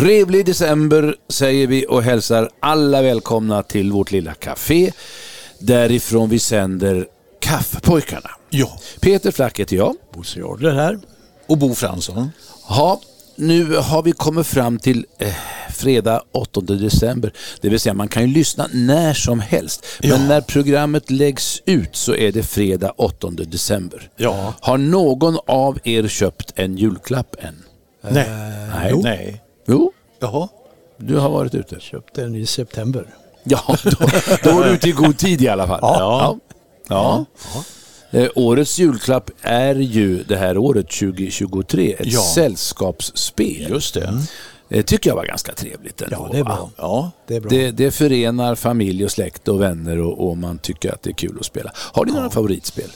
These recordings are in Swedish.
Trevlig december säger vi och hälsar alla välkomna till vårt lilla café. Därifrån vi sänder Kaffepojkarna. Ja. Peter Flack heter jag. Bosse Jarder här. Och Bo Fransson. Ja, nu har vi kommit fram till eh, fredag 8 december. Det vill säga man kan ju lyssna när som helst. Men Ja. när programmet läggs ut så är det fredag 8 december. Ja. Har någon av er köpt en julklapp än? Nej. Nej. Nej. Jo, Jaha. du har varit ute. Köpte den i september. Ja, då, då var du ute i god tid i alla fall. Ja. ja. ja. Eh, årets julklapp är ju det här året 2023 ett Ja. sällskapsspel. Just det. Det tycker jag var ganska trevligt ändå. Ja, det är bra. Ja. Det är bra. Det, det förenar familj och släkt och vänner och, och man tycker att det är kul att spela. Har ni några favoritspel?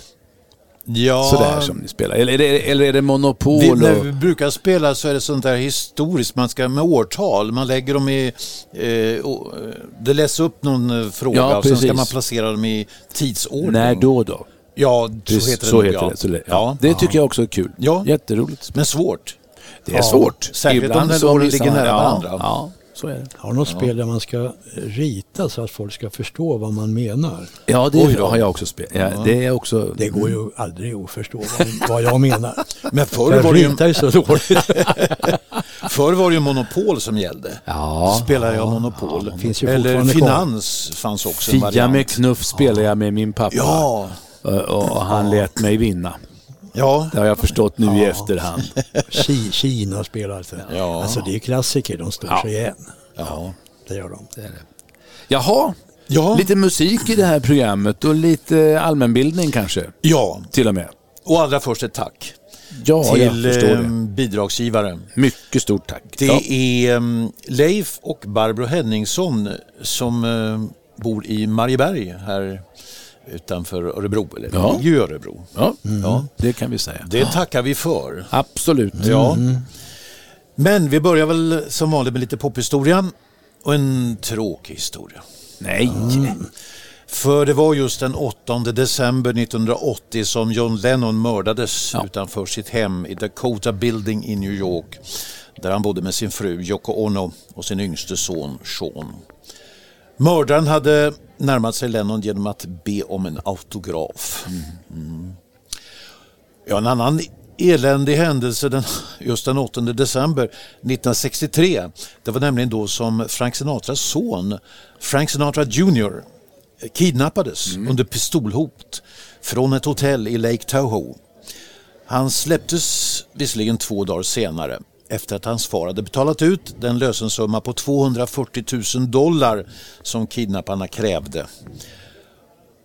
Ja. Sådär som ni spelar? Eller är det, eller är det Monopol? Vi, när vi brukar spela så är det sånt där historiskt, man ska med årtal, man lägger dem i, eh, och, det läser upp någon eh, fråga Ja, och sen ska man placera dem i tidsordning. När då då? Ja, så Precis, heter det. så nog, heter ja. det. Så det, ja. Ja. det tycker jag också är kul. Ja. Jätteroligt. Men svårt. Det är svårt. särskilt om Ibland den åren missar ligger nära varandra. Ja, så är det. Har något spel där man ska rita så att folk ska förstå vad man menar? Ja, det Oj då. har jag också spelat. Ja, det är också... Det går ju aldrig att förstå vad, vad jag menar. Men förr Jag var, det ju, ritar ju så dåligt. förr var det ju monopol som gällde. Ja. Spelar jag monopol. finns ju Eller fortfarande kvar. finans fanns också en Fia variant. med knuff spelar jag med min pappa. Ja, Och, och han lät mig vinna. Ja. Det har jag förstått nu i efterhand. Ki- Kina spelar alltså. Ja. Alltså det är klassiker, de står Ja. sig igen. ja. Det gör de. Jaha, Ja. lite musik i det här programmet och lite allmänbildning kanske. ja, Till och med. och allra först ett tack Ja, till jag förstår eh, det. bidragsgivare. Mycket stort tack. Det Ja. är eh, Leif och Barbro Henningsson som eh, bor i Marieberg här utanför Örebro, eller Ja. i Örebro. Ja, Ja. det kan vi säga. Det tackar vi för. Absolut. Ja. Men vi börjar väl som vanligt med lite pophistoria och en tråkig historia. Nej. För det var just den 8 december 1980 som John Lennon mördades Ja. utanför sitt hem i Dakota Building i New York. Där han bodde med sin fru Yoko Ono och sin yngste son Sean. Mördaren hade närmat sig Lennon genom att be om en autograf. Mm. Ja, en annan eländig händelse den, just den 8 december 1963. Det var nämligen då som Frank Sinatras son, Frank Sinatra Jr, kidnappades under pistolhot från ett hotell i Lake Tahoe. Han släpptes visserligen två dagar senare efter att hans far hade betalat ut den lösensumma på 240 000 dollar som kidnapparna krävde.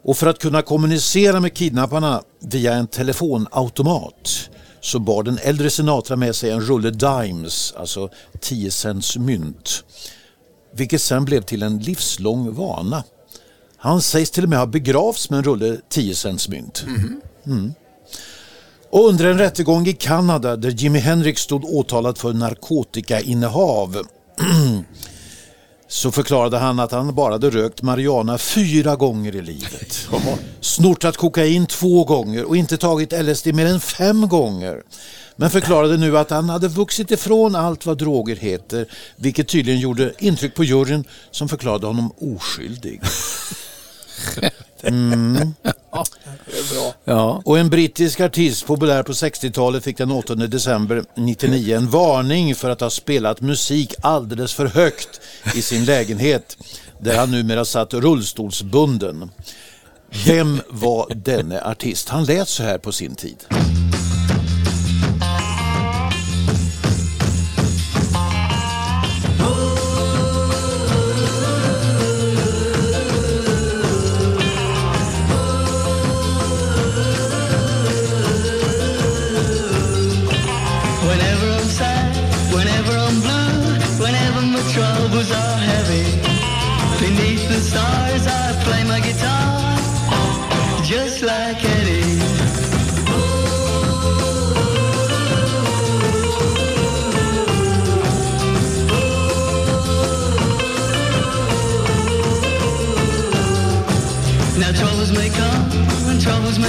Och för att kunna kommunicera med kidnapparna via en telefonautomat så bar den äldre Sinatra med sig en rulle dimes, alltså 10 cents mynt. Vilket sen blev till en livslång vana. Han sägs till och med ha begravts med en rulle 10 cents mynt. Mm. Och under en rättegång i Kanada där Jimi Hendrix stod åtalad för narkotikainnehav så förklarade han att han bara hade rökt marijuana fyra gånger i livet. Snortat kokain två gånger och inte tagit LSD mer än fem gånger. Men förklarade nu att han hade vuxit ifrån allt vad droger heter, vilket tydligen gjorde intryck på juryn som förklarade honom oskyldig. Ja. Och en brittisk artist populär på 60-talet fick den 8 december 99 en varning för att ha spelat musik alldeles för högt i sin lägenhet där han numera satt rullstolsbunden. Vem var denne artist? Han lät så här på sin tid.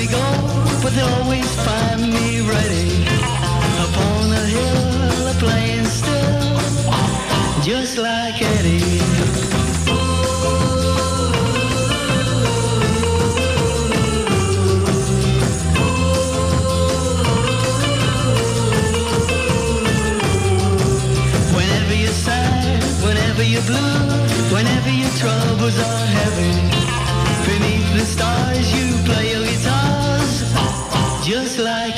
May go, but they'll always find me ready upon a hill, playing still, just like Eddie. Whenever you're sad, whenever you're blue, whenever your troubles are heavy, just like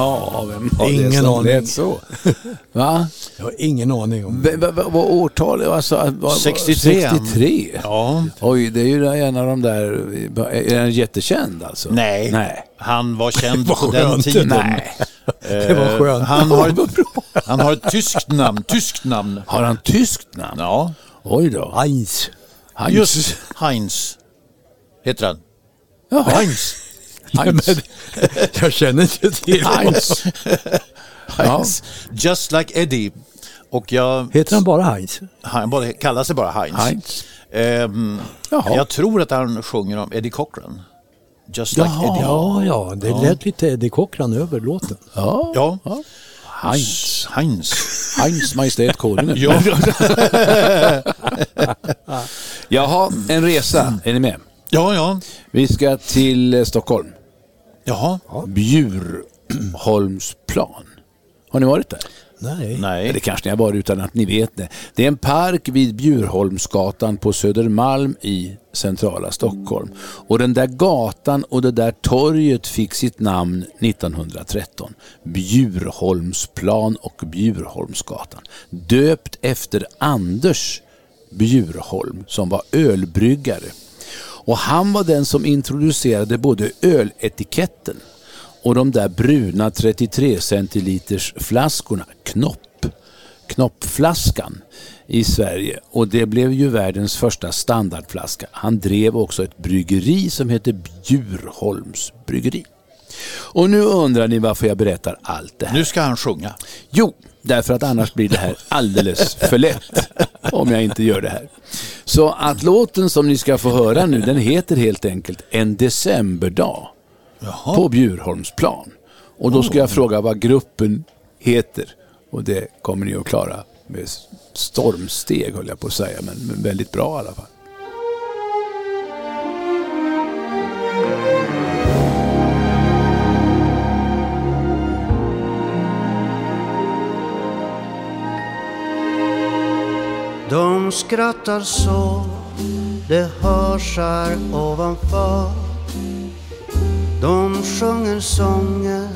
Ja, vem var det Ingen som aning. lät så? Va? Jag har ingen aning om v- Vad årtal? Alltså, vad- 63. 63? Ja. Oj, det är ju en av de där... Är den jättekänd alltså? Nej. Nej. Han var känd Vad på den tiden. Nej. Det var skönt. Eh, Han har, han har ett tyskt namn. Tyskt namn. Har han tyskt namn? Ja, Oj då. Heinz. Heinz. just Heinz. Heter han. Jaha. Heinz. Heinz. Jag känner inte till Heinz. Ja. Heinz. Just like Eddie. Och jag... Heter han bara Heinz? Han bara, kallar sig bara Heinz. Heinz. Ehm, jag tror att han sjunger om Eddie Cochran. Just like Jaha. Eddie. Ja, ja, det lät lite Eddie Cochran över låten. Ja. Ja. Heinz. Heinz. Heinz Majestät Konungen. Ja. Jaha, en resa. Är ni med? ja, ja. Vi ska till eh, Stockholm. Jaha. Bjurholmsplan. Har ni varit där? Nej. Nej. Eller kanske ni har varit utan att ni vet det. Det är en park vid Bjurholmsgatan på Södermalm i centrala Stockholm. Och den där gatan och det där torget fick sitt namn 1913. Bjurholmsplan och Bjurholmsgatan. Döpt efter Anders Bjurholm som var ölbryggare. Och han var den som introducerade både öletiketten och de där bruna 33 centiliters flaskorna, knopp, knoppflaskan i Sverige. Och det blev ju världens första standardflaska. Han drev också ett bryggeri som hette Bjurholms bryggeri. Och nu undrar ni varför jag berättar allt det här. Nu ska han sjunga. Jo, därför att annars blir det här alldeles för lätt om jag inte gör det här. Så att låten som ni ska få höra nu, den heter helt enkelt En decemberdag på Bjurholmsplan. Och då ska jag fråga vad gruppen heter. Och det kommer ni att klara med stormsteg höll jag på att säga, men men väldigt bra i alla fall. Skrattar så. Det hörs här ovanför. De sjunger sånger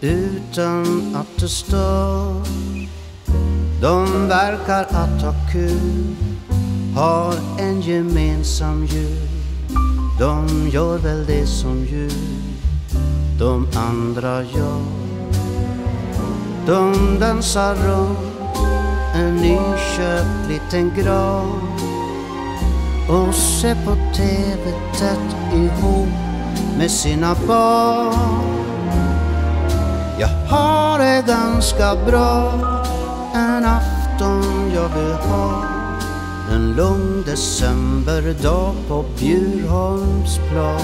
utan att det stör. De verkar att ha kul Har en gemensam jul. De gör väl det som jul de andra gör. De dansar runt en nyköpt liten grav och se på TV tätt ihop med sina barn. Jag har det ganska bra en afton jag vill ha en lugn decemberdag på Bjurholmsplan.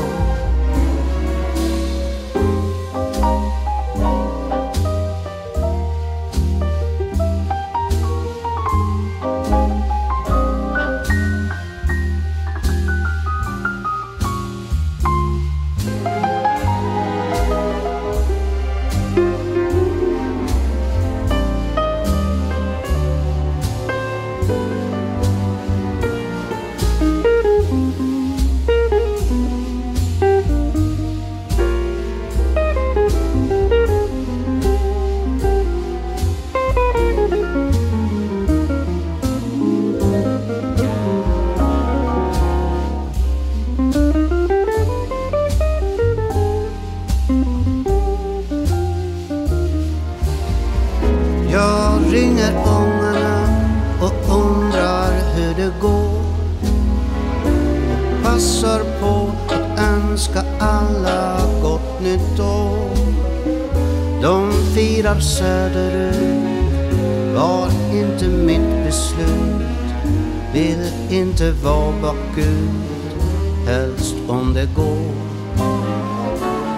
Inte vara bakut, helst om det går.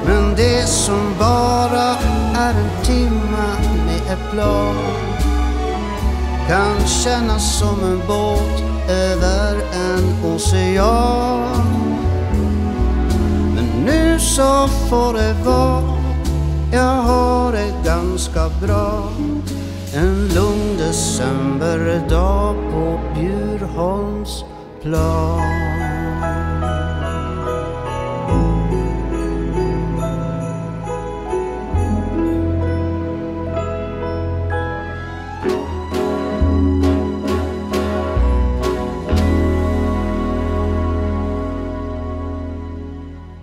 Men det som bara är en timma med ett blad kan kännas som en båt över en ocean. Men nu så får det vara, jag har det ganska bra. En lugn decemberdag på Bjurholm. Bjurholmsplan.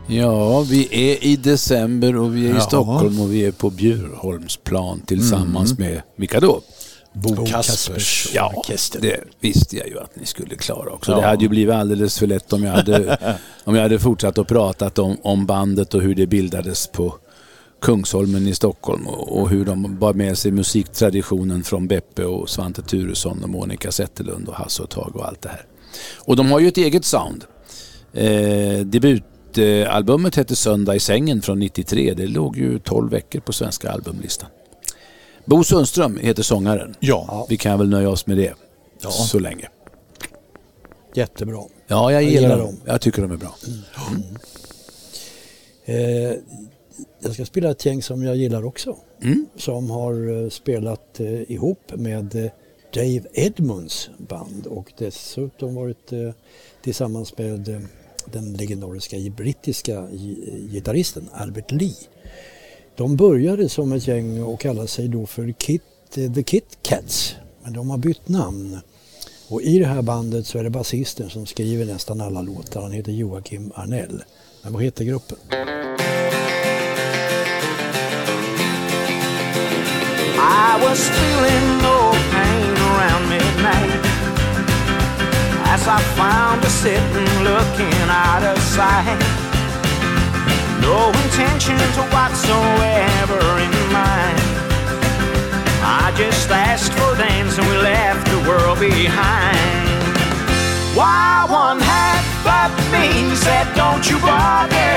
Ja, vi är i december och vi är i Ja. Stockholm och vi är på Bjurholmsplan tillsammans med, vilka då? Bo Kaspers. Ja, det visste jag ju att ni skulle klara också. Det hade ju blivit alldeles för lätt om jag hade, om jag hade fortsatt att pratat om, om bandet och hur det bildades på Kungsholmen i Stockholm och, och hur de bar med sig musiktraditionen från Beppe och Svante Thuresson och Monica Zetterlund och Hasse och Tage och allt det här. Och de har ju ett eget sound. Eh, debutalbumet hette Söndag i sängen från 93. Det låg ju 12 veckor på svenska albumlistan. Bo Sundström heter sångaren. Ja. Vi kan väl nöja oss med det så länge. Jättebra. Ja, jag Jag gillar gillar dem. Jag tycker de är bra. Eh, jag ska spela ett gäng som jag gillar också. Mm. Som har eh, spelat eh, ihop med eh, Dave Edmunds band och dessutom varit eh, tillsammans med eh, den legendariska brittiska gi- gitarristen Albert Lee. De började som ett gäng och kallade sig då för Kit, eh, The Kit Cats. Men de har bytt namn. Och i det här bandet så är det basisten som skriver nästan alla låtar. Han heter Joakim Arnell. Men vad heter gruppen? I was feeling no pain around midnight as I found her sitting looking out of sight. No intention to whatsoever in mind. I just asked for dance and we left the world behind. Why one half of me said, Don't you bother.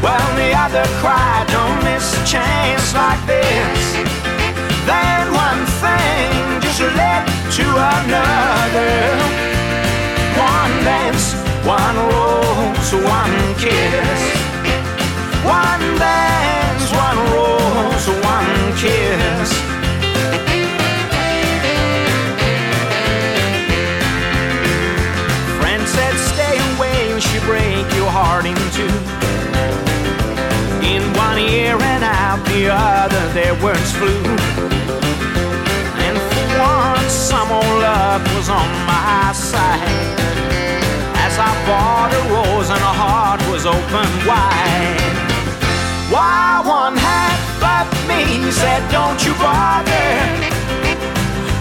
Well, the other cried, don't miss a chance like this. Then one thing just led to another. Words flew. And for once, some old love was on my side. As I bought a rose and her heart was open wide. Why one half of me said, Don't you bother.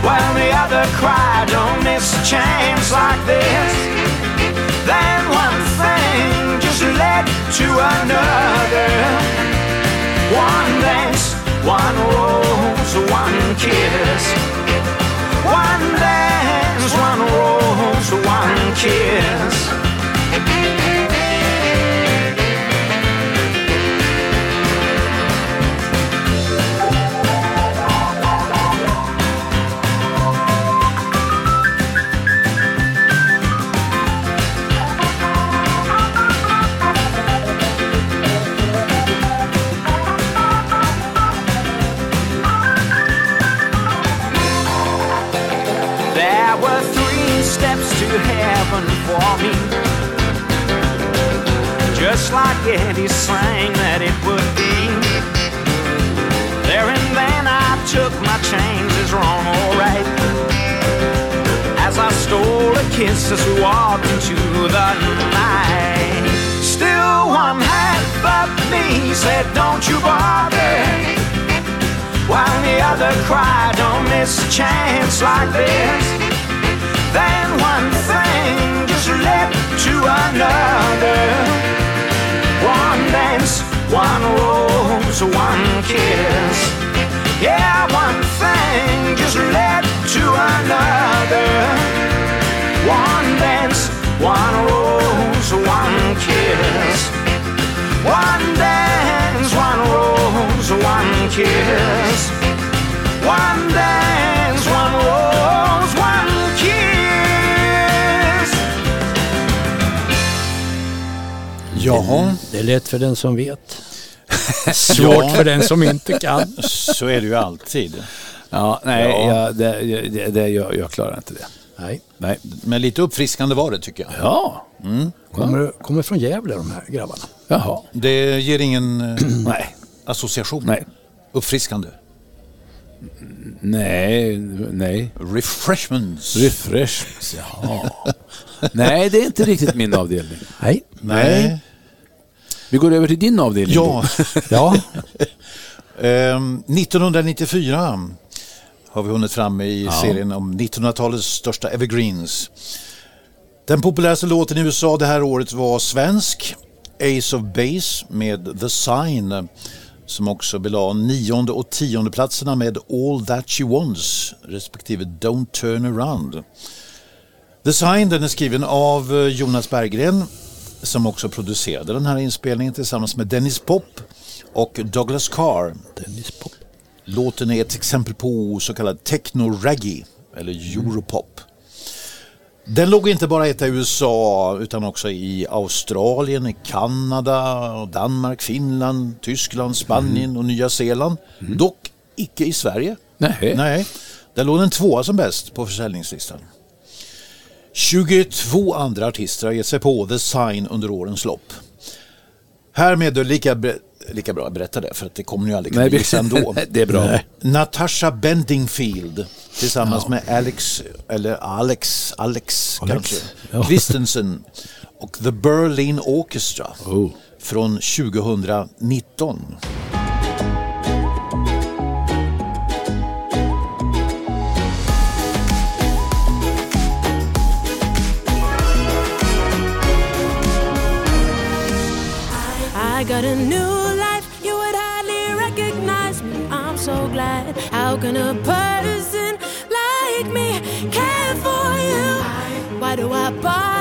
while the other cried, don't miss a chance like this. Then one thing just led to another. One dance, one rose, one kiss. One dance, one rose, one kiss. For me. Just like Eddie sang that it would be. There and then I took my chances wrong, alright. As I stole a kiss as we walked into the night. Still one half of me said, Don't you bother. While the other cried, don't miss a chance like this. Then one thing to another. One dance, one rose, one kiss. Yeah, one thing just led to another. One dance, one rose, one kiss. One dance, one rose, one kiss. One dance, one rose, Jaha, Det är lätt för den som vet. Svårt Ja. för den som inte kan. så är det ju alltid. Ja, nej, Ja. Jag, det, det, det, jag, jag klarar inte det. Nej. Nej. Men lite uppfriskande var det tycker jag. Ja, Kommer, kommer från Gävle de här grabbarna. jaha. Det ger ingen eh, Nej, association. Nej. Uppfriskande. nej, nej. Refreshments. Refresh. Jaha. Nej, det är inte riktigt min avdelning. Nej. Nej. Vi går över till din avdelning. Ja, Ja, ehm, 1994 har vi hunnit fram i serien om 1900-talets största evergreens. Den populäraste låten i USA det här året var svensk, Ace of Base med The Sign som också belade nionde och tionde platserna med All That She Wants respektive Don't Turn Around. The Sign den är skriven av eh, Jonas Berggren som också producerade den här inspelningen tillsammans med Dennis Pop och Douglas Carr. Dennis Pop. Låten är ett exempel på så kallad techno-reggae eller europop. Den låg inte bara etta i USA utan också i Australien, i Kanada, Danmark, Finland, Tyskland, Spanien och Nya Zeeland. Dock icke i Sverige. Nej. Nej, där låg den tvåa som bäst på försäljningslistan. 22 andra artister har gett sig på The Sign under årens lopp. Härmed är det lika, lika bra att berätta det för att det kommer ju aldrig kunna Nej, bli ändå. det är bra. Natasha Bendingfield tillsammans med Alex, eller Alex, Alex, kanske, Ja. Christensen och The Berlin Orchestra Oh. från 2019. Got a new life, you would hardly recognize me. I'm so glad. How can a person like me care for you? Why do I bother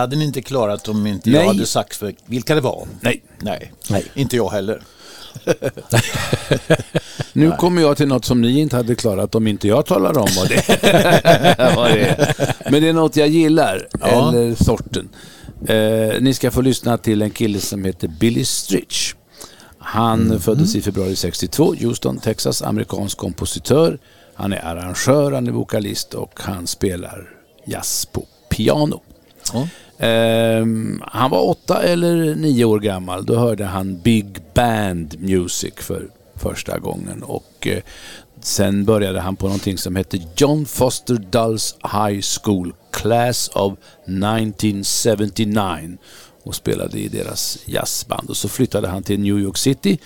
hade ni inte klarat om inte Nej. jag hade sagt för vilka det var. Nej. Nej, Nej. inte jag heller. Nu kommer jag till något som ni inte hade klarat om inte jag talar om vad det, vad det är. Men det är något jag gillar, Ja. eller sorten. Eh, ni ska få lyssna till en kille som heter Billy Stritch. Han föddes i februari 62, Houston, Texas, amerikansk kompositör. Han är arrangör, han är vokalist och han spelar jazz på piano. Ja. Ehm, han var åtta eller nio år gammal. Då hörde han Big Band Music för första gången. Och eh, sen började han på någonting som hette John Foster Dulles High School Class of 1979 och spelade i deras jazzband. Och så flyttade han till New York City,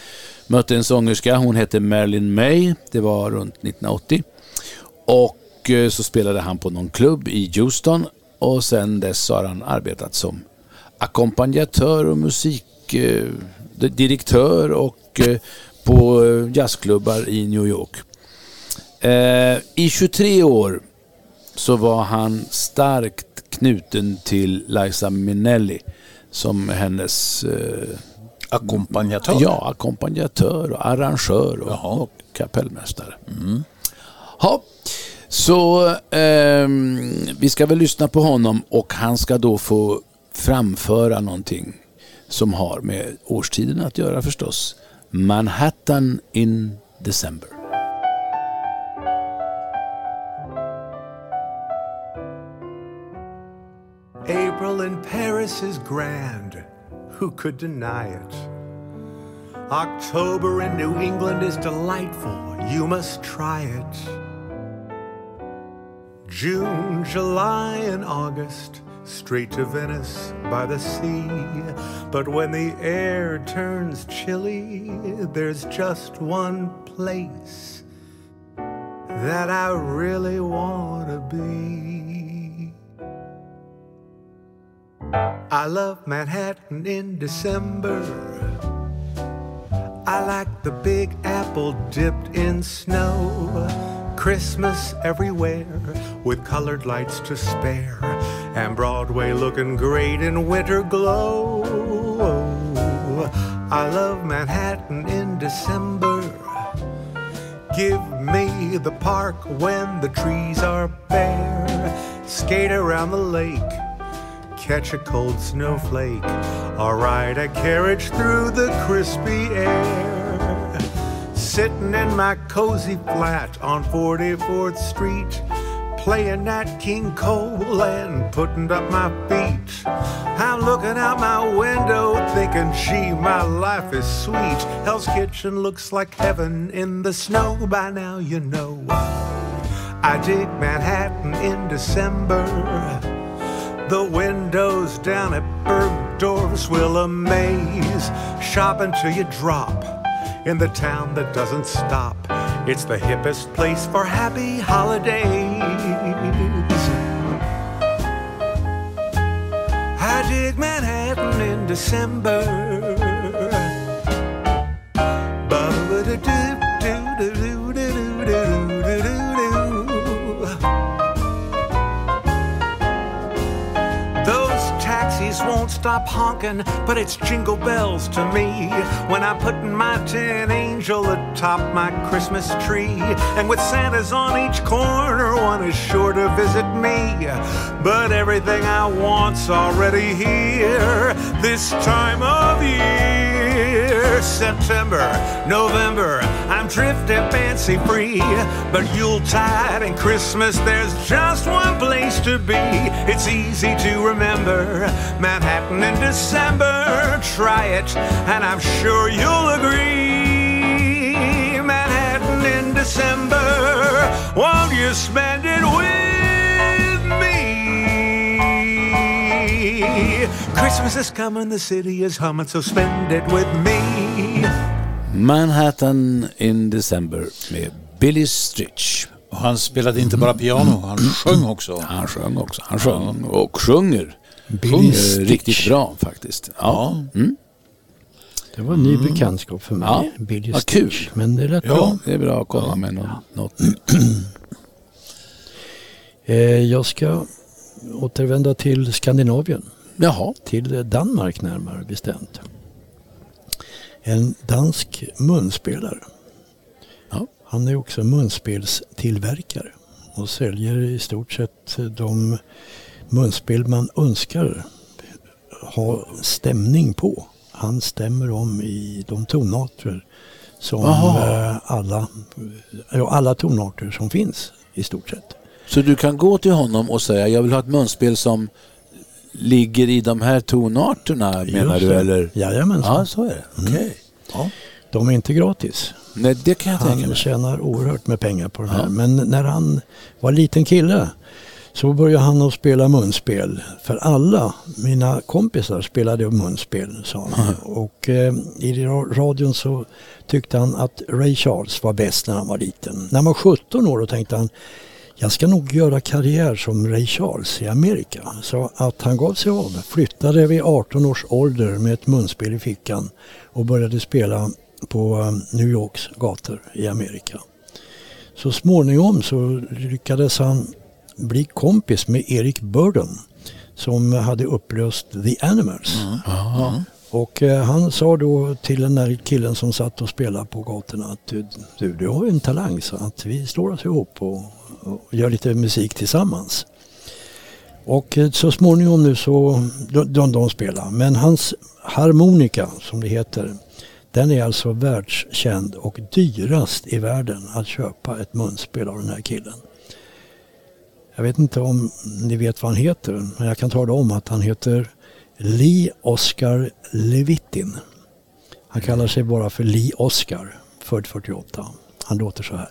mötte en sångerska, hon hette Marilyn May, det var runt 1980. Och eh, så spelade han på någon klubb i Houston och sen dess har han arbetat som ackompanjatör och musikdirektör och eh, på eh, jazzklubbar i New York. Eh, I 23 år så var han starkt knuten till Liza Minnelli som hennes eh, Ackompanjatör. Ja, ackompanjatör och arrangör och, och kapellmästare. Ja, så eh, vi ska väl lyssna på honom och han ska då få framföra någonting som har med årstiden att göra förstås. Manhattan in December. April in Paris is grand. Who could deny it? October in New England is delightful. You must try it. June, July, and August, straight to Venice by the sea. But when the air turns chilly, there's just one place that I really want to be. I love Manhattan in December. I like the Big Apple dipped in snow. Christmas everywhere with colored lights to spare. And Broadway looking great in winter glow. I love Manhattan in December. Give me the park when the trees are bare. Skate around the lake catch a cold snowflake, or ride a carriage through the crispy air. Sitting in my cozy flat on 44th Street, playing Nat King Cole and putting up my feet. I'm looking out my window thinking, gee, my life is sweet. Hell's Kitchen looks like heaven in the snow by now, you know. I dig Manhattan in December. The windows down at Bergdorf's will amaze. Shopping till you drop in the town that doesn't stop. It's the hippest place for happy holidays. I dig Manhattan in December. Stop honking, but it's jingle bells to me when I'm putting my tin angel atop my Christmas tree. And with Santas on each corner, one is sure to visit me. But everything I want's already here this time of year. September, November, I'm drifting fancy free. But Yuletide and Christmas, there's just one place to be. It's easy to remember Manhattan in December. Try it, and I'm sure you'll agree. Manhattan in December, won't you spend it Christmas is coming, the city is humming, so spend it with me. Manhattan in December med Billy Stritch. Och han spelade inte bara piano, han sjöng också. Han sjöng också. Han sjöng och sjunger. Billy Sjunger riktigt bra faktiskt. Ja. Mm. Det var en ny bekantskap för mig. Ja, Billy vad Stitch. kul. Men det är rätt bra. ja, det är bra att komma med något, något nytt. Eh, jag ska återvända till Skandinavien. Jaha. Till Danmark närmare bestämt. En dansk munspelare. Ja. Han är också munspelstillverkare och säljer i stort sett de munspel man önskar ha stämning på. Han stämmer om i de tonarter som Jaha. eh, alla, alla tonarter som finns i stort sett. Så du kan gå till honom och säga jag vill ha ett munspel som ligger i de här tonarterna menar du det. eller? Jajamensan. Ja, så är det. Okej. Ja. De är inte gratis. Nej, det kan jag tänka Han mig. tjänar oerhört med pengar på det här. Ja. Men när han var liten kille så började han att spela munspel. För alla mina kompisar spelade munspel, sa han. Och eh, i ra- radion så tyckte han att Ray Charles var bäst när han var liten. När han var 17 år då tänkte han jag ska nog göra karriär som Ray Charles i Amerika. Så att han gav sig av, flyttade vid 18 års ålder med ett munspel i fickan och började spela på eh, New Yorks gator i Amerika. Så småningom så lyckades han bli kompis med Eric Burdon som hade upplöst The Animals. Och eh, han sa då till den där killen som satt och spelade på gatorna att du, du, du har ju en talang så att vi slår oss ihop och, och gör lite musik tillsammans. Och eh, så småningom nu så, de, de, de spelar. Men hans harmonika som det heter, den är alltså världskänd och dyrast i världen att köpa ett munspel av den här killen. Jag vet inte om ni vet vad han heter, men jag kan tala om att han heter Lee Oscar Levitin. Han kallar sig bara för Lee Oscar, född 48. Han låter så här.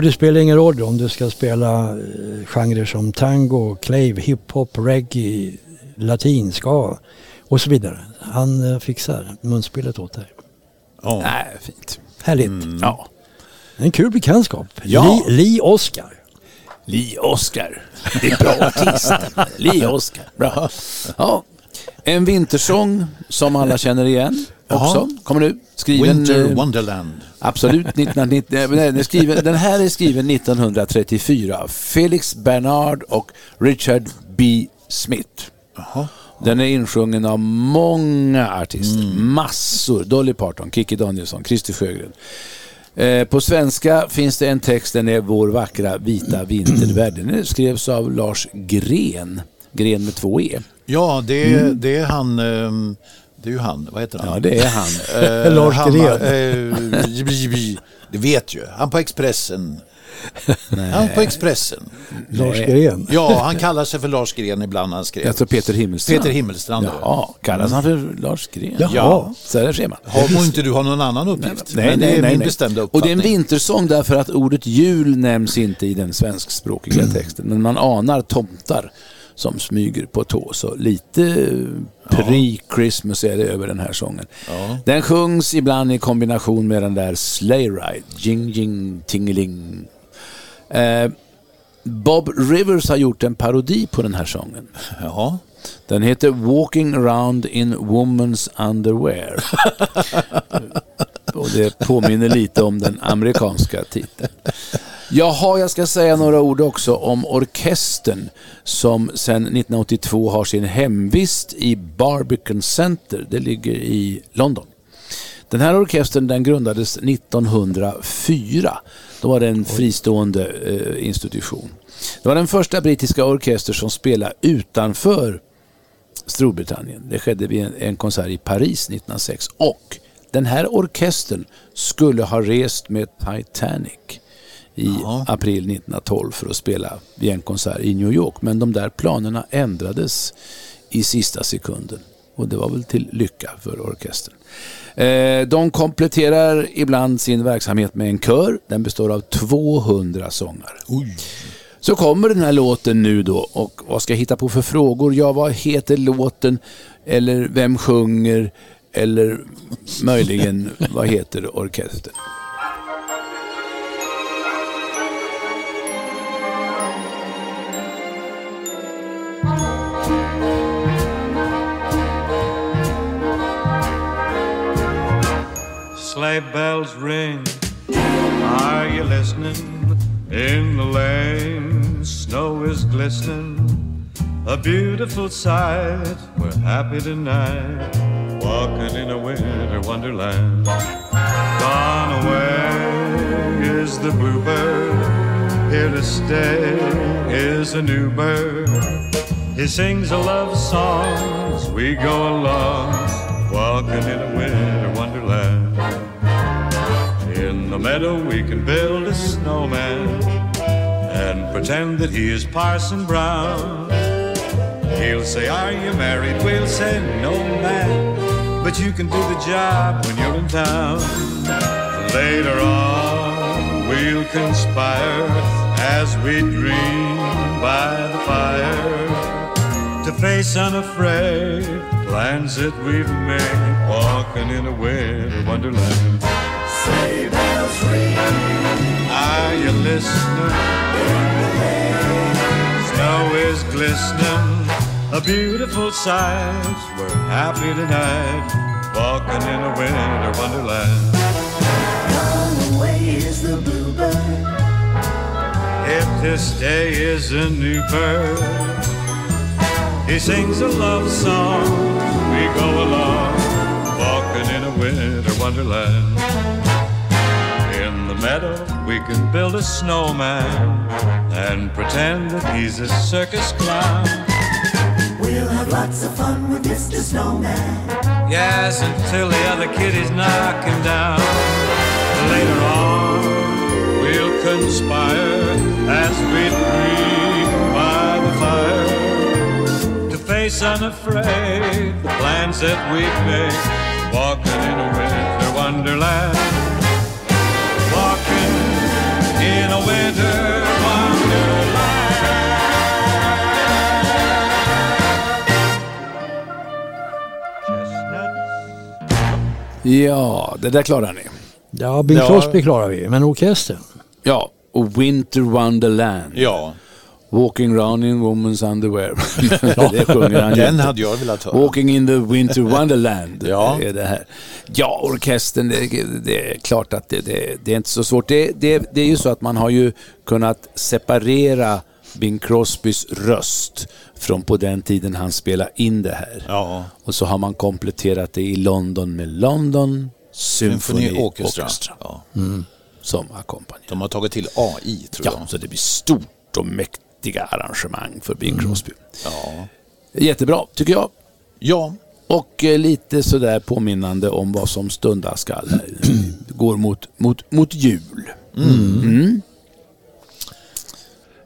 Och det spelar ingen roll om du ska spela eh, genrer som tango, clave, hiphop, reggae, latin, ska och så vidare. Han eh, fixar munspelet åt dig. Ja. Nej, fint. Härligt. Ja. En kul bekantskap. Ja. Lee, Lee Oscar. Lee Oscar. Det är bra artist. Lee Oscar. Bra. Ja. En vintersång som alla känner igen också. Kommer nu. Skriven... Winter eh, Wonderland. Absolut. 1990, nej, den, är skriven, den här är skriven 1934. Felix Bernard och Richard B. Smith. Den är insjungen av många artister. Massor. Dolly Parton, Kikki Danielsson, Christer Sjögren. Eh, på svenska finns det en text, den är Vår vackra vita vintervärld. Den skrevs av Lars Gren. Gren med två E. Ja, det är, det är han... ehm, Det är ju han, vad heter han? Ja, det är han. Eh, Lars eh, Det vet ju. Han på Expressen. Han på Expressen. Lars Nej. Gren. Ja, han kallar sig för Lars Gren ibland han skrev. Tror Peter Himmelstrand. Peter Himmelstrand. Ja, kallas han för Lars Gren? Jaha. Ja. Så där ser man. Har inte du ha någon annan uppgift? Men det är min bestämda Och det är uppfattning. en vintersång därför att ordet jul nämns inte i den svenskspråkiga texten. Men man anar tomtar som smyger på tå. Så lite pre-Christmas är det över den här sången. Den sjungs ibland i kombination med den där Sleigh Ride. Jing, jing, tingeling. Eh, Bob Rivers har gjort en parodi på den här sången. Jaha. Den heter Walking around in woman's underwear. Och det påminner lite om den amerikanska titeln. Jaha, jag ska säga några ord också om orkestern som sedan 1982 har sin hemvist i Barbican Center. Det ligger i London. Den här orkestern den grundades 1904. Då var det en fristående eh, institution. Det var den första brittiska orkester som spelade utanför Storbritannien. Det skedde vid en, en konsert i Paris 1906. Och den här orkestern skulle ha rest med Titanic i april 1912 för att spela vid en konsert i New York. Men de där planerna ändrades i sista sekunden. Och det var väl till lycka för orkestern. Eh, de kompletterar ibland sin verksamhet med en kör. Den består av 200 sångare. Så kommer den här låten nu då och vad ska jag hitta på för frågor? Ja, vad heter låten? Eller vem sjunger? Eller möjligen, vad heter orkestern? Sleigh bells ring. Are you listening? In the lane, snow is glistening. A beautiful sight. We're happy tonight. Walking in a winter wonderland. Gone away is the bluebird. Here to stay is a new bird. He sings a love song as we go along, walking in a winter the meadow we can build a snowman and pretend that he is Parson Brown. He'll say, Are you married? We'll say, No, man, but you can do the job when you're in town. Later on, we'll conspire as we dream by the fire to face unafraid plans that we've made, walking in a winter wonderland. Bells ring. Are you listening? Snow is glistening, a beautiful sight. We're happy tonight, walking in a winter wonderland. Gone away is the bluebird. If this day is a new bird, he sings a love song. We go along, walking in a winter wonderland. Meadow, we can build a snowman and pretend that he's a circus clown. We'll have lots of fun with Mr. Snowman. Yes, until the other kiddies knock him down. Later on, we'll conspire as we dream by the fire to face unafraid the plans that we've made. Walking in a winter wonderland. Ja, det där klarar ni. Ja, Bill Crosby ja. klarar vi, men orkestern? Ja, och Winter Wonderland. Ja. Walking round in woman's underwear. det sjunger han den hade jag velat höra. Walking in the winter wonderland. Ja. är det här. Ja, orkestern, det, det är klart att det, det, det är inte så svårt. Det, det, det är ju så att man har ju kunnat separera Bing Crosbys röst från på den tiden han spelade in det här. Ja. Och så har man kompletterat det i London med London Symphony Orchestra. Orchestra Ja. som ackompanjer. De har tagit till AI tror Ja, jag. så det blir stort och mäktiga arrangemang för Bing Crosby. Ja. Jättebra, tycker jag. ja, Och eh, lite sådär påminnande om vad som stundar skall här. Det går mot, mot, mot jul.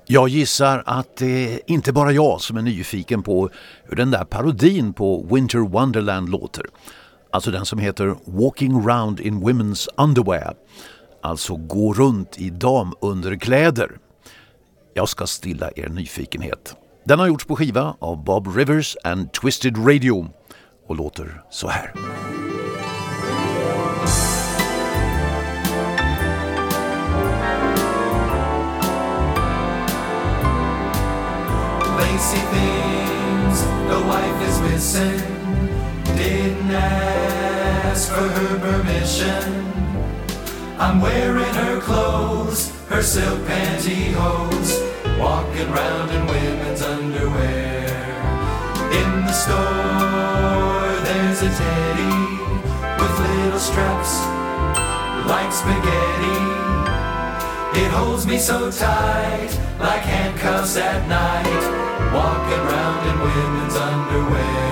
Jag gissar att det är inte bara jag som är nyfiken på hur den där parodin på Winter Wonderland låter. Alltså den som heter Walking Round in Women's Underwear. Alltså gå runt i damunderkläder. Jag ska stilla er nyfikenhet. Den har gjorts på skiva av Bob Rivers and Twisted Radio och låter så här. Lacy things the wife is missing. Didn't ask for her permission. I'm wearing her clothes, her silk pantyhose, walking round in women's underwear. In the store, there's a teddy with little straps like spaghetti. It holds me so tight, like handcuffs at night, walking round in women's underwear.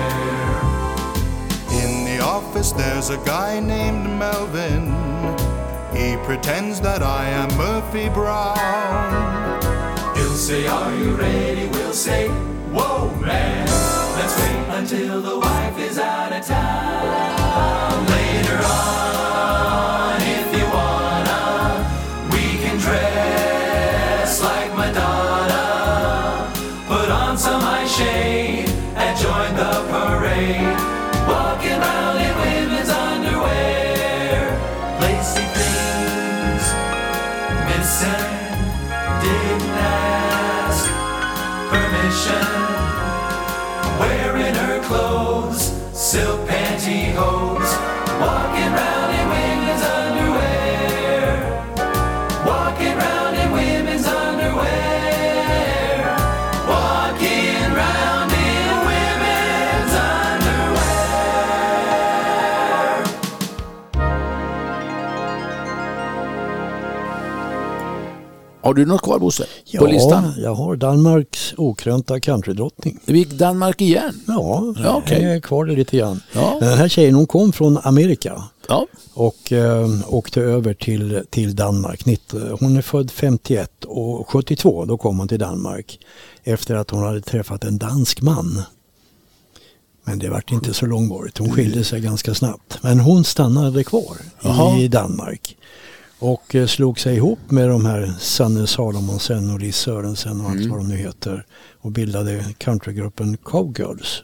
In the office, there's a guy named Melvin. He pretends that I am Murphy Brown. He'll say, Are you ready? We'll say, Whoa, man, let's wait until the wife is out of town. Later on, Plenty hope. Har du något kvar Bosse? På listan? Ja, jag har Danmarks okrönta countrydrottning. Vi gick Danmark igen? Ja, Ja, okej. jag är kvar det lite grann. Ja. Den här tjejen hon kom från Amerika Ja. och eh, åkte över till, till Danmark. Hon är född 51 och 72 då kom hon till Danmark efter att hon hade träffat en dansk man. Men det vart inte så långvarigt. Hon skilde sig ganska snabbt. Men hon stannade kvar Jaha. i Danmark. Och eh, slog sig ihop med de här Sanne Salomonsen och Liz Sörensen och allt vad de nu heter. Och bildade countrygruppen Cowgirls.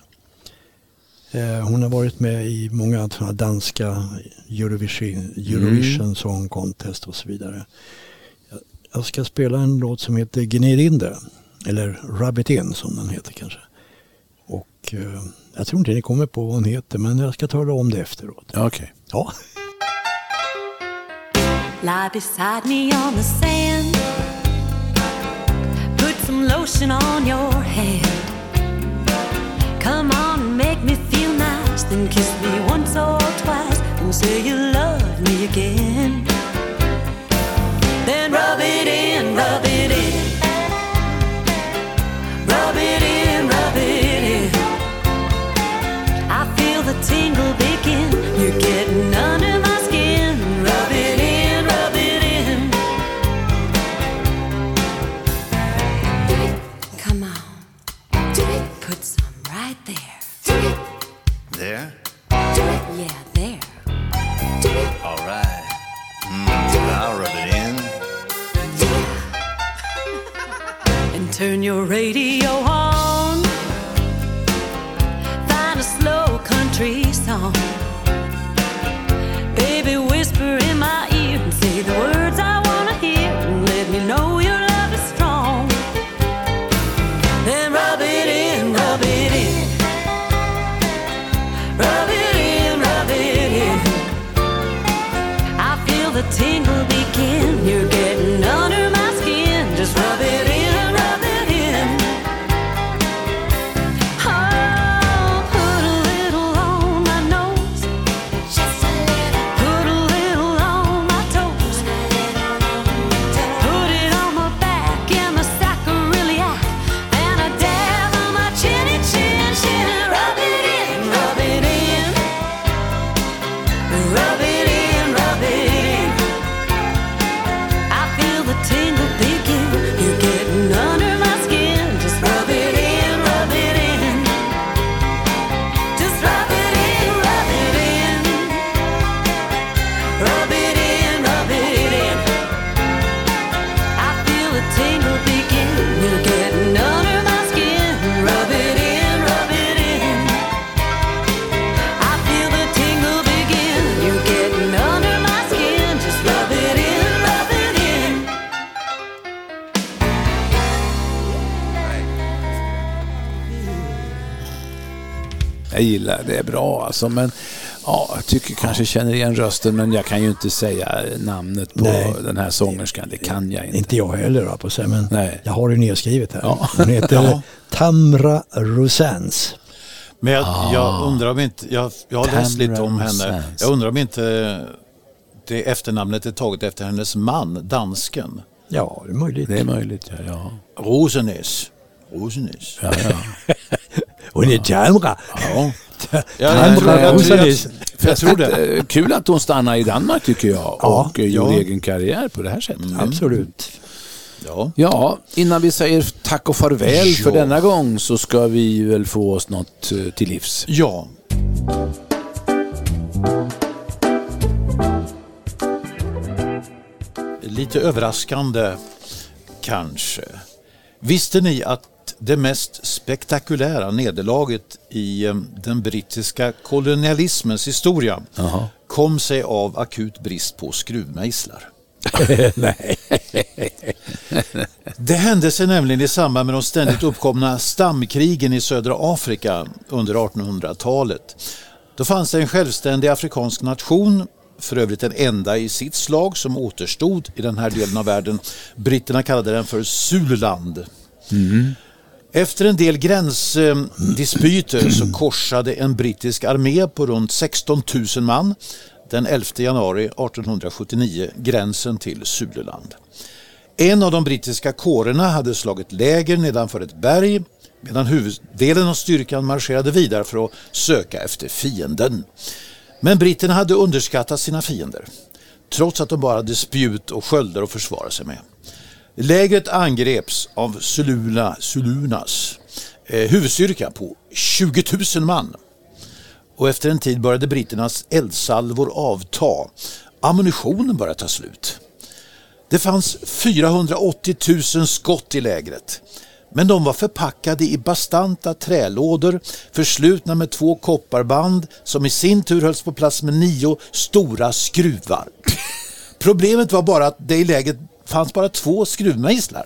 Eh, Hon har varit med i många danska Eurovision, Eurovision Song Contest och så vidare. Jag- ska spela en låt som heter Gnid in det. Eller Rub it in som den heter kanske. Och eh, jag tror inte ni kommer på vad hon heter men jag ska tala om det efteråt. Okej. Ja. Lie beside me on the sand. Put some lotion on your hand. Come on make me feel nice. Then kiss me once or twice and say you love me again. Then rub it in, rub it Jag gillar det, är bra alltså. Men ja, jag tycker kanske jag känner igen rösten men jag kan ju inte säga namnet på Nej. den här sångerskan. Det kan jag inte. Inte jag heller på att säga, men Nej. jag har det nedskrivet här. Ja. Hon heter Ja. Tamra Rosans. Men jag, Ah. jag undrar om inte, jag, jag har läst Tamara lite om henne. Sands. Jag undrar om inte det efternamnet är taget efter hennes man, dansken. Ja, det är möjligt. Det är möjligt, ja. ja. Rosenäs. Rosenäs. ja, ja. Hon är Tamra. Ja. Ja, Tamra jag, tror- jag, det. Eh, Kul att hon stannar i Danmark tycker jag Ja, och eh, gjorde ja. egen karriär på det här sättet. Absolut. Ja. Ja, innan vi säger tack och farväl för Ja. denna gång så ska vi väl få oss något eh, till livs. ja. Lite överraskande kanske. Visste ni att det mest spektakulära nederlaget i eh, den brittiska kolonialismens historia kom sig av akut brist på skruvmejslar? Nej. Det hände sig nämligen i samband med de ständigt uppkomna stamkrigen i södra Afrika under 1800-talet. Då fanns det en självständig afrikansk nation, för övrigt den enda i sitt slag som återstod i den här delen av världen. Britterna kallade den för Zululand. Efter en del gränsdispyter så korsade en brittisk armé på runt 16 000 man den 11 januari 1879 gränsen till Suleland. En av de brittiska kårerna hade slagit läger nedanför ett berg medan huvuddelen av styrkan marscherade vidare för att söka efter fienden. Men britterna hade underskattat sina fiender trots att de bara hade spjut och sköldar att försvara sig med. Lägret angreps av Suluna, Sulunas eh, huvudstyrka på 20 000 man. Och efter en tid började britternas eldsalvor avta. Ammunitionen började ta slut. Det fanns 480 000 skott i lägret. Men de var förpackade i bastanta trälådor förslutna med två kopparband som i sin tur hölls på plats med nio stora skruvar. Problemet var bara att det i läget fanns bara två skruvmejslar.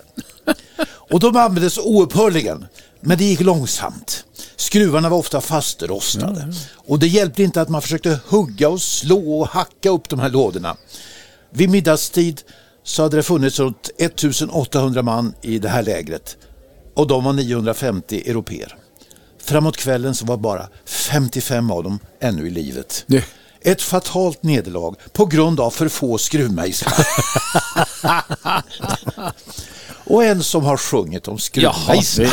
Och de användes oupphörligen, men det gick långsamt. Skruvarna var ofta fastrostade. Och det hjälpte inte att man försökte hugga och slå och hacka upp de här lådorna. Vid middagstid så hade det funnits runt 1800 man i det här lägret och de var 950 europeer. Framåt kvällen så var bara 55 av dem ännu i livet. Det- ett fatalt nederlag på grund av för få skruvmejslar. och en som har sjungit om det-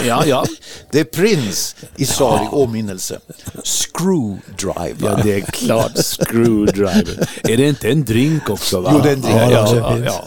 ja, ja. Det är Prince i salig åminnelse. Screwdriver. Ja, det är klart. Screwdriver. Är det inte en drink också? Va? Jo, det är en drink. Ja, Ja, ja, ja.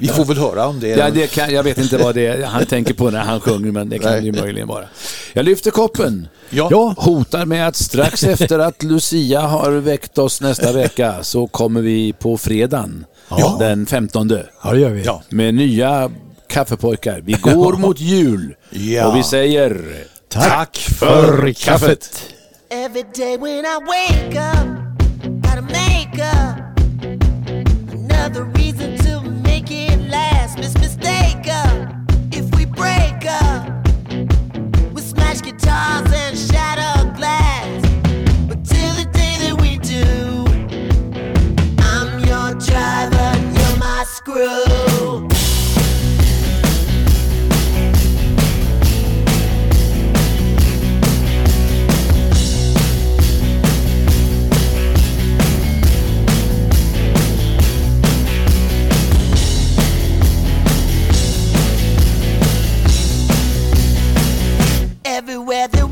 Vi får väl höra om det. Ja, det kan, jag vet inte vad det är han tänker på när han sjunger, men det kan Nej. det ju möjligen vara. Jag lyfter koppen. Ja. Jag hotar med att strax efter att Lucia har väckt oss nästa vecka så kommer vi på fredagen Ja. den 15 Ja, det gör vi. Ja. med nya kaffepojkar. Vi går mot jul ja. och vi säger tack, tack för kaffet. Every day when I wake up, gotta make up another reason to make it last. Miss mistake up if we break up. We smash guitars and shatter glass. But till the day that we do, I'm your driver, you're my screw. where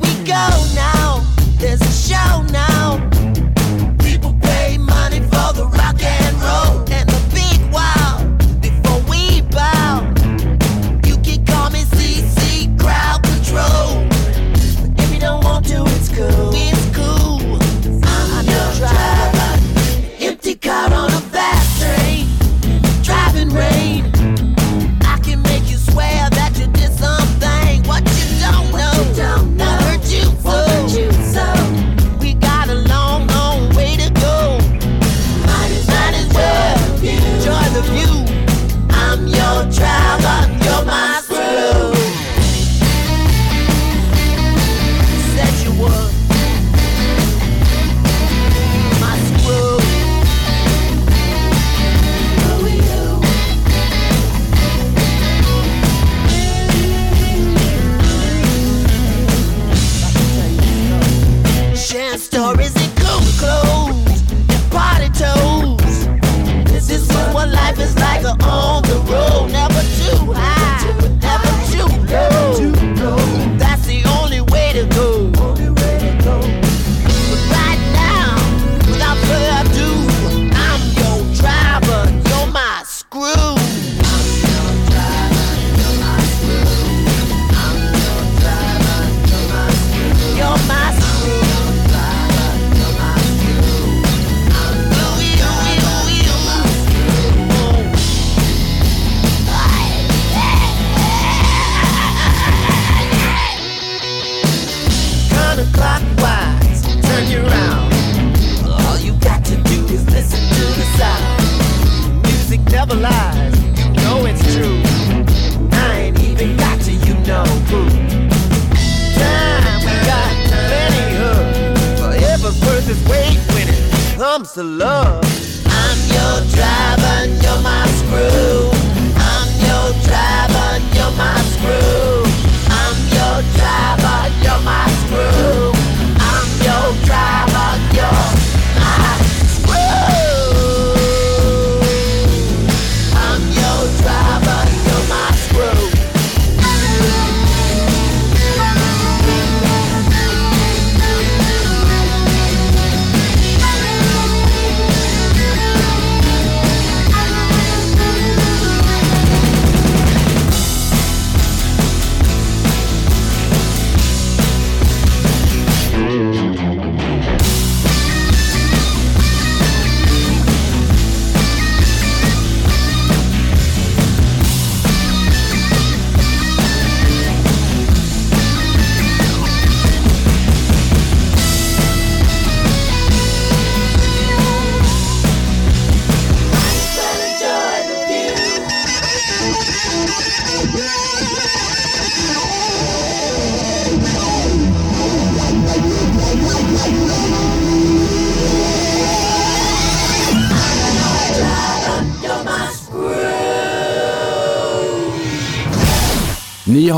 comes to love. I'm your driver, you're my screw.